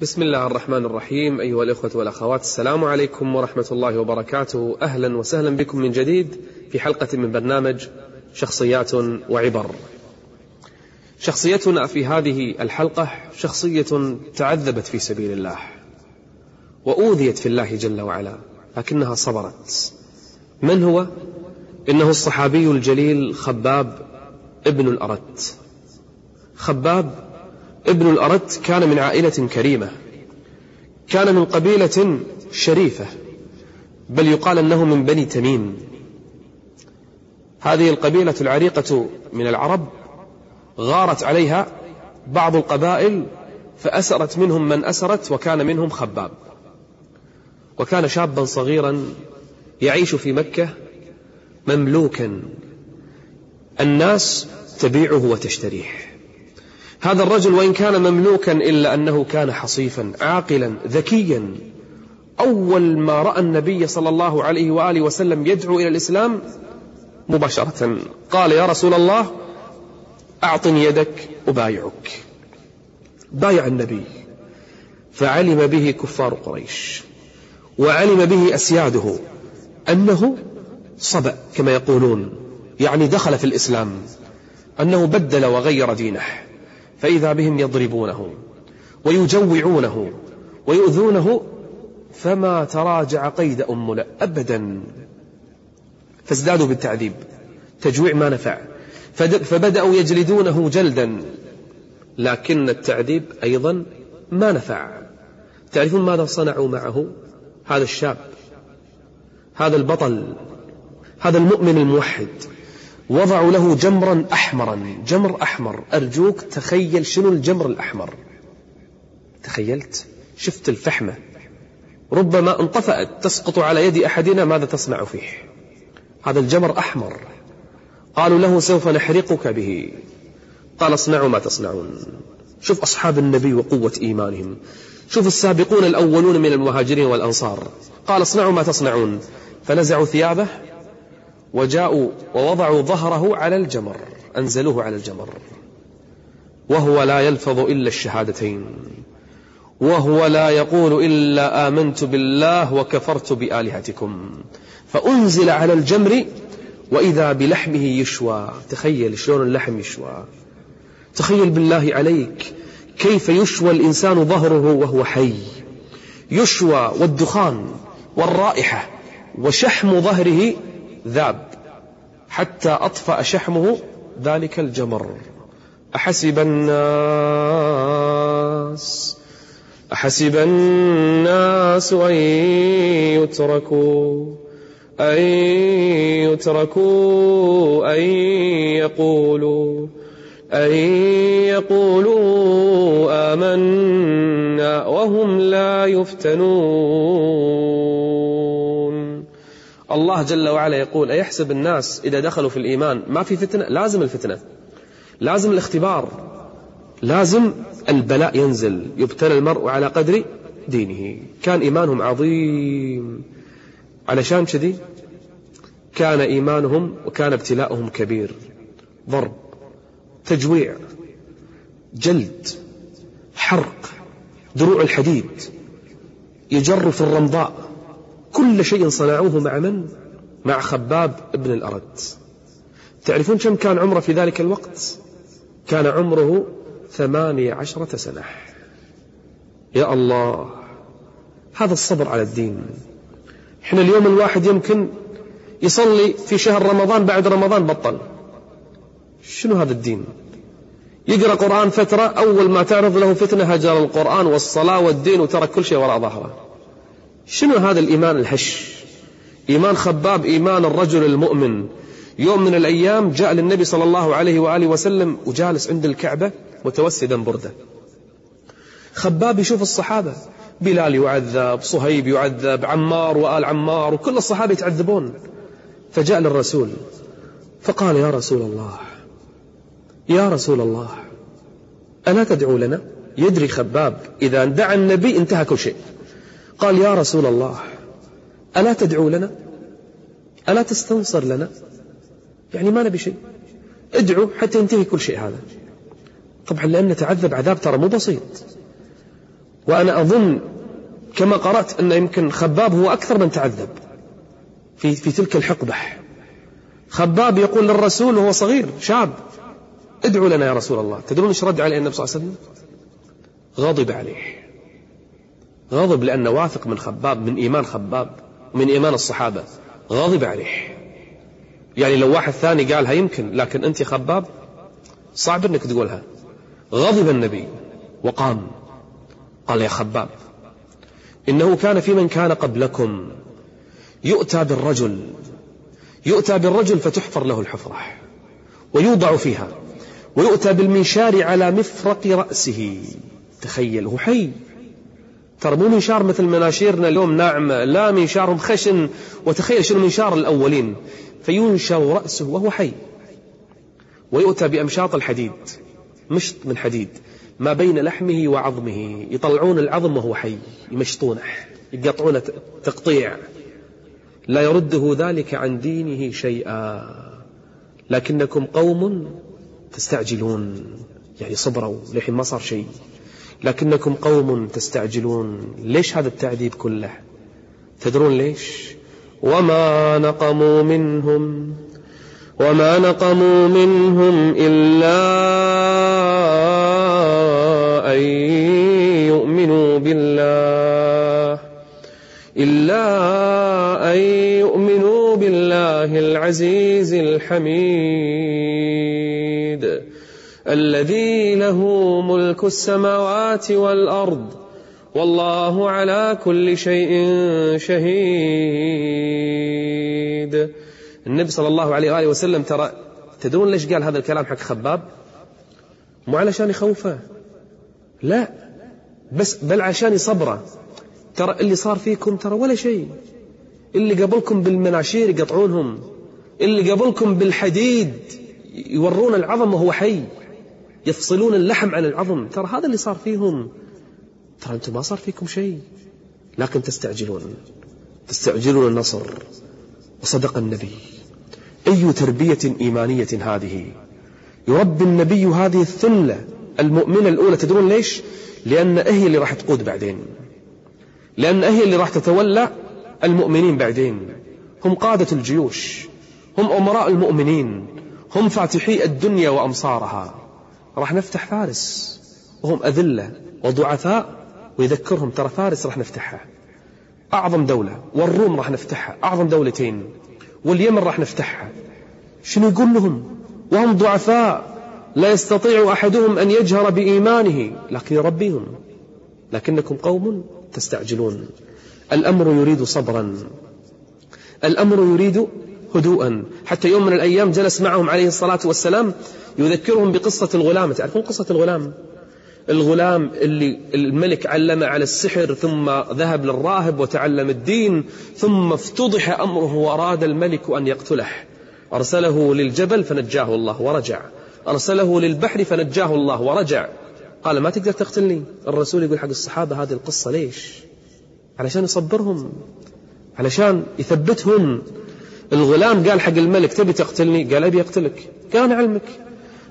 بسم الله الرحمن الرحيم أيها الإخوة والأخوات السلام عليكم ورحمة الله وبركاته. أهلا وسهلا بكم من جديد في حلقة من برنامج شخصيات وعبر. شخصيتنا في هذه الحلقة شخصية تعذبت في سبيل الله وأوذيت في الله جل وعلا لكنها صبرت. من هو؟ إنه الصحابي الجليل خباب ابن الأرت. خباب ابن الأرت كان من عائلة كريمة كان من قبيلة شريفة بل يقال أنه من بني تميم. هذه القبيلة العريقة من العرب غارت عليها بعض القبائل فأسرت منهم من أسرت وكان منهم خباب. وكان شابا صغيرا يعيش في مكة مملوكا الناس تبيعه وتشتريه. هذا الرجل وإن كان مملوكا إلا أنه كان حصيفا عاقلا ذكيا. أول ما رأى النبي صلى الله عليه وآله وسلم يدعو إلى الإسلام مباشرة قال يا رسول الله أعطني يدك أبايعك. بايع النبي فعلم به كفار قريش وعلم به أسياده أنه صبأ كما يقولون يعني دخل في الإسلام أنه بدل وغير دينه. فإذا بهم يضربونه ويجوعونه ويؤذونه فما تراجع قيد أمنا أبدا. فازدادوا بالتعذيب. تجويع ما نفع. فبدأوا يجلدونه جلدا. لكن التعذيب أيضا ما نفع. تعرفون ماذا صنعوا معه؟ هذا الشاب. هذا البطل. هذا المؤمن الموحد. وضعوا له جمرا أحمرا. جمر أحمر. أرجوك تخيل شنو الجمر الأحمر؟ تخيلت؟ شفت الفحمة. ربما انطفأت. تسقط على يد أحدنا. ماذا تصنع فيه؟ هذا الجمر أحمر. قالوا له سوف نحرقك به. قال اصنعوا ما تصنعون. شوف أصحاب النبي وقوة إيمانهم. شوف السابقون الأولون من المهاجرين والأنصار. قال اصنعوا ما تصنعون. فنزعوا ثيابه. وجاءوا ووضعوا ظهره على الجمر أنزلوه على الجمر. وهو لا يلفظ إلا الشهادتين. وهو لا يقول إلا آمنت بالله وكفرت بآلهتكم. فأنزل على الجمر وإذا بلحمه يشوى. تخيل شلون اللحم يشوى. تخيل بالله عليك كيف يشوى الإنسان ظهره وهو حي. يشوى والدخان والرائحة وشحم ظهره ذاب. حتى أطفأ شحمه ذلك الجمر. أحسب الناس أحسب الناس أن يتركوا أن يتركوا أن يقولوا أن يقولوا آمنا وهم لا يفتنون. الله جل وعلا يقول أيحسب الناس إذا دخلوا في الإيمان؟ ما في فتنة لازم الفتنة. لازم الاختبار. لازم البلاء ينزل يبتلى المرء على قدر دينه. كان إيمانهم عظيم. علشان كذي؟ كان إيمانهم وكان ابتلاؤهم كبير. ضرب تجويع جلد حرق دروع الحديد. يجر في الرمضاء. كل شيء صنعوه مع من؟ مع خباب ابن الأرد. تعرفون كم كان عمره في ذلك الوقت؟ كان عمره ثمانية عشرة سنة. يا الله هذا الصبر على الدين. إحنا اليوم الواحد يمكن يصلي في شهر رمضان بعد رمضان بطل. شنو هذا الدين؟ يقرأ قرآن فترة أول ما تعرض له فتنة هجر القرآن والصلاة والدين وترك كل شيء وراء ظهره. شنو هذا الإيمان الهش إيمان خباب إيمان الرجل المؤمن. يوم من الأيام جاء للنبي صلى الله عليه وآله وسلم وجالس عند الكعبة متوسدا بردة. خباب يشوف الصحابة. بلال يعذب صهيب يعذب عمار وآل عمار وكل الصحابة يتعذبون. فجاء للرسول. فقال يا رسول الله يا رسول الله ألا تدعو لنا؟ يدري خباب إذا دعا النبي انتهى كل شيء. قال يا رسول الله ألا تدعو لنا؟ ألا تستنصر لنا؟ يعني ما نبي شيء. ادعو حتى ينتهي كل شيء هذا. طبعا لأن تعذب عذاب ترى مو بسيط. وأنا أظن كما قرأت أن يمكن خباب هو أكثر من تعذب في, في تلك الحقبة. خباب يقول للرسول وهو صغير شاب ادعوا لنا يا رسول الله. تدرون إيش رد عليه النبي صلى الله عليه وسلم؟ غضب عليه. غضب لأنه واثق من خباب من إيمان خباب من إيمان الصحابة. غضب عليه. يعني لو واحد ثاني قالها يمكن لكن أنت خباب صعب أنك تقولها. غضب النبي وقام. قال يا خباب إنه كان في من كان قبلكم. يؤتى بالرجل. يؤتى بالرجل فتحفر له الحفرة. ويوضع فيها. ويؤتى بالمنشار على مفرق رأسه. تخيل هو حي. ترى مو منشار مثل مناشيرنا اليوم ناعمة لا منشارهم خشن وتخيل شنو منشار الأولين. فينشر رأسه وهو حي. ويؤتى بأمشاط الحديد. مشط من حديد. ما بين لحمه وعظمه. يطلعون العظم وهو حي. يمشطونه. يقطعونه تقطيع. لا يرده ذلك عن دينه شيئا. لكنكم قوم تستعجلون. يعني صبروا. لحين ما صار شيء. لكنكم قوم تستعجلون. ليش هذا التعذيب كله؟ تدرون ليش؟ وما نقموا منهم وما نقموا منهم إلا أن يؤمنوا بالله إلا أن يؤمنوا بالله العزيز الحميد. الذي له ملك السماوات والأرض والله على كل شيء شهيد. النبي صلى الله عليه وآله وسلم ترى تدرون ليش قال هذا الكلام حق خباب؟ مو علشان يخوفه. لا. بس بل عشان يصبره. ترى اللي صار فيكم ترى ولا شيء. اللي قبلكم بالمناشير يقطعونهم. اللي قبلكم بالحديد يورون العظم وهو حي. يفصلون اللحم عن العظم. ترى هذا اللي صار فيهم. ترى أنتم ما صار فيكم شيء. لكن تستعجلون. تستعجلون النصر. وصدق النبي. أي تربية إيمانية هذه؟ يربي النبي هذه الثلة المؤمنة الأولى. تدرون ليش؟ لأن هي اللي راح تقود بعدين. لأن هي اللي راح تتولى المؤمنين بعدين. هم قادة الجيوش. هم أمراء المؤمنين. هم فاتحي الدنيا وأمصارها. راح نفتح فارس. وهم أذلة وضعفاء ويذكرهم ترى فارس راح نفتحها. أعظم دولة والروم راح نفتحها أعظم دولتين. واليمن راح نفتحها. شنو يقول لهم؟ وهم ضعفاء لا يستطيع أحدهم أن يجهر بإيمانه. لكن يربيهم. لكنكم قوم تستعجلون. الأمر يريد صبرا. الأمر يريد هدوءا. حتى يوم من الأيام جلس معهم عليه الصلاة والسلام يذكرهم بقصة الغلام. تعرفون قصة الغلام؟ الغلام اللي الملك علمه على السحر ثم ذهب للراهب وتعلم الدين ثم افتضح أمره وأراد الملك أن يقتله. أرسله للجبل فنجاه الله ورجع. أرسله للبحر فنجاه الله ورجع. قال ما تقدر تقتلني؟ الرسول يقول حق الصحابة هذه القصة ليش؟ علشان يصبرهم علشان يثبتهم. الغلام قال حق الملك تبي تقتلني؟ قال أبي أقتلك. قال علمك.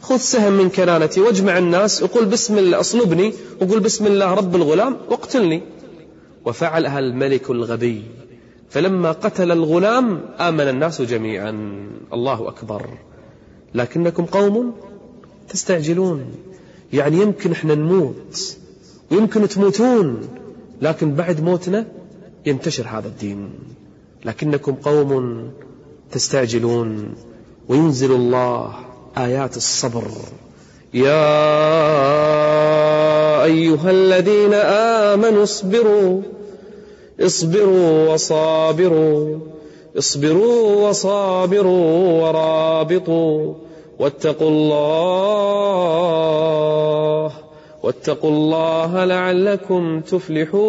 خذ سهم من كنانتي واجمع الناس وقل بسم الله اصلبني وقل بسم الله رب الغلام واقتلني. وفعلها الملك الغبي. فلما قتل الغلام آمن الناس جميعا. الله أكبر. لكنكم قوم تستعجلون. يعني يمكن إحنا نموت ويمكن تموتون لكن بعد موتنا ينتشر هذا الدين. لكنكم قوم تستعجلون. وينزل الله آيات الصبر. يا أيها الذين آمنوا اصبروا. اصبروا وصابروا. اصبروا وصابروا ورابطوا. واتقوا الله. واتقوا الله لعلكم تفلحون.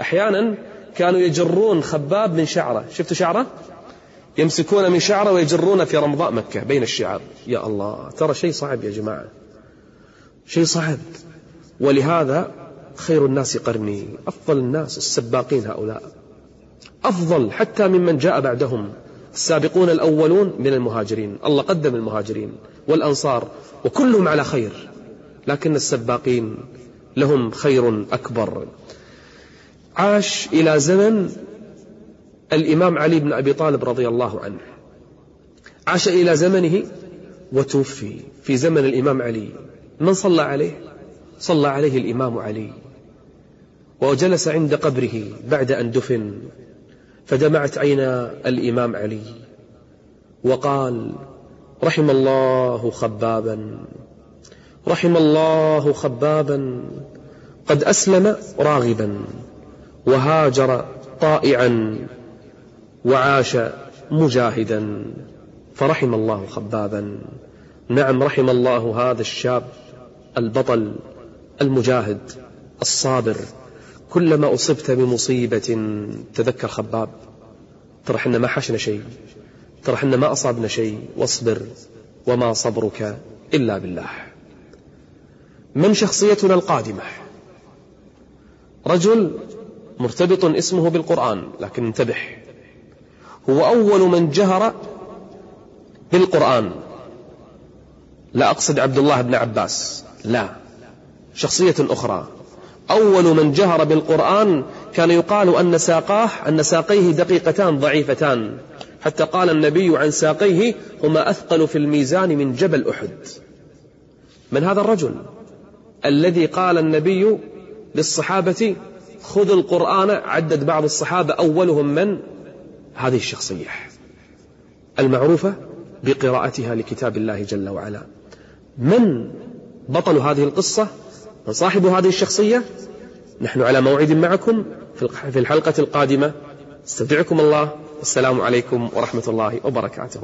أحيانا كانوا يجرون خباب من شعره. شفتوا شعره؟ يمسكون من شعره ويجرون في رمضاء مكة بين الشعاب يا الله ترى شيء صعب يا جماعة. شيء صعب. ولهذا خير الناس قرني. أفضل الناس السباقين هؤلاء. أفضل حتى ممن جاء بعدهم. السابقون الأولون من المهاجرين. الله قدم المهاجرين والأنصار وكلهم على خير. لكن السباقين لهم خير أكبر. عاش إلى زمن الإمام علي بن أبي طالب رضي الله عنه. عاش إلى زمنه وتوفي في زمن الإمام علي. من صلى عليه؟ صلى عليه الإمام علي. وجلس عند قبره بعد أن دفن فدمعت عينا الإمام علي. وقال رحم الله خبابا رحم الله خبابا قد أسلم راغبا. وهاجر طائعا وعاش مجاهدا فرحم الله خبابا. نعم رحم الله هذا الشاب البطل المجاهد الصابر. كلما أصبت بمصيبة تذكر خباب ترى إحنا ما حشنا شيء ترى إحنا ما أصابنا شيء واصبر وما صبرك إلا بالله. من شخصيتنا القادمة رجل مرتبط اسمه بالقرآن لكن انتبه. هو أول من جهر بالقرآن. لا أقصد عبد الله بن عباس لا. شخصية أخرى. أول من جهر بالقرآن كان يقال أن ساقاه أن ساقيه دقيقتان ضعيفتان. حتى قال النبي عن ساقيه هما أثقل في الميزان من جبل أحد. من هذا الرجل؟ الذي قال النبي للصحابة خذ القرآن عدد بعض الصحابة أولهم من؟ هذه الشخصية. المعروفة بقراءتها لكتاب الله جل وعلا. من بطل هذه القصة؟ من صاحب هذه الشخصية؟ نحن على موعد معكم في الحلقة القادمة. استودعكم الله. والسلام عليكم ورحمة الله وبركاته.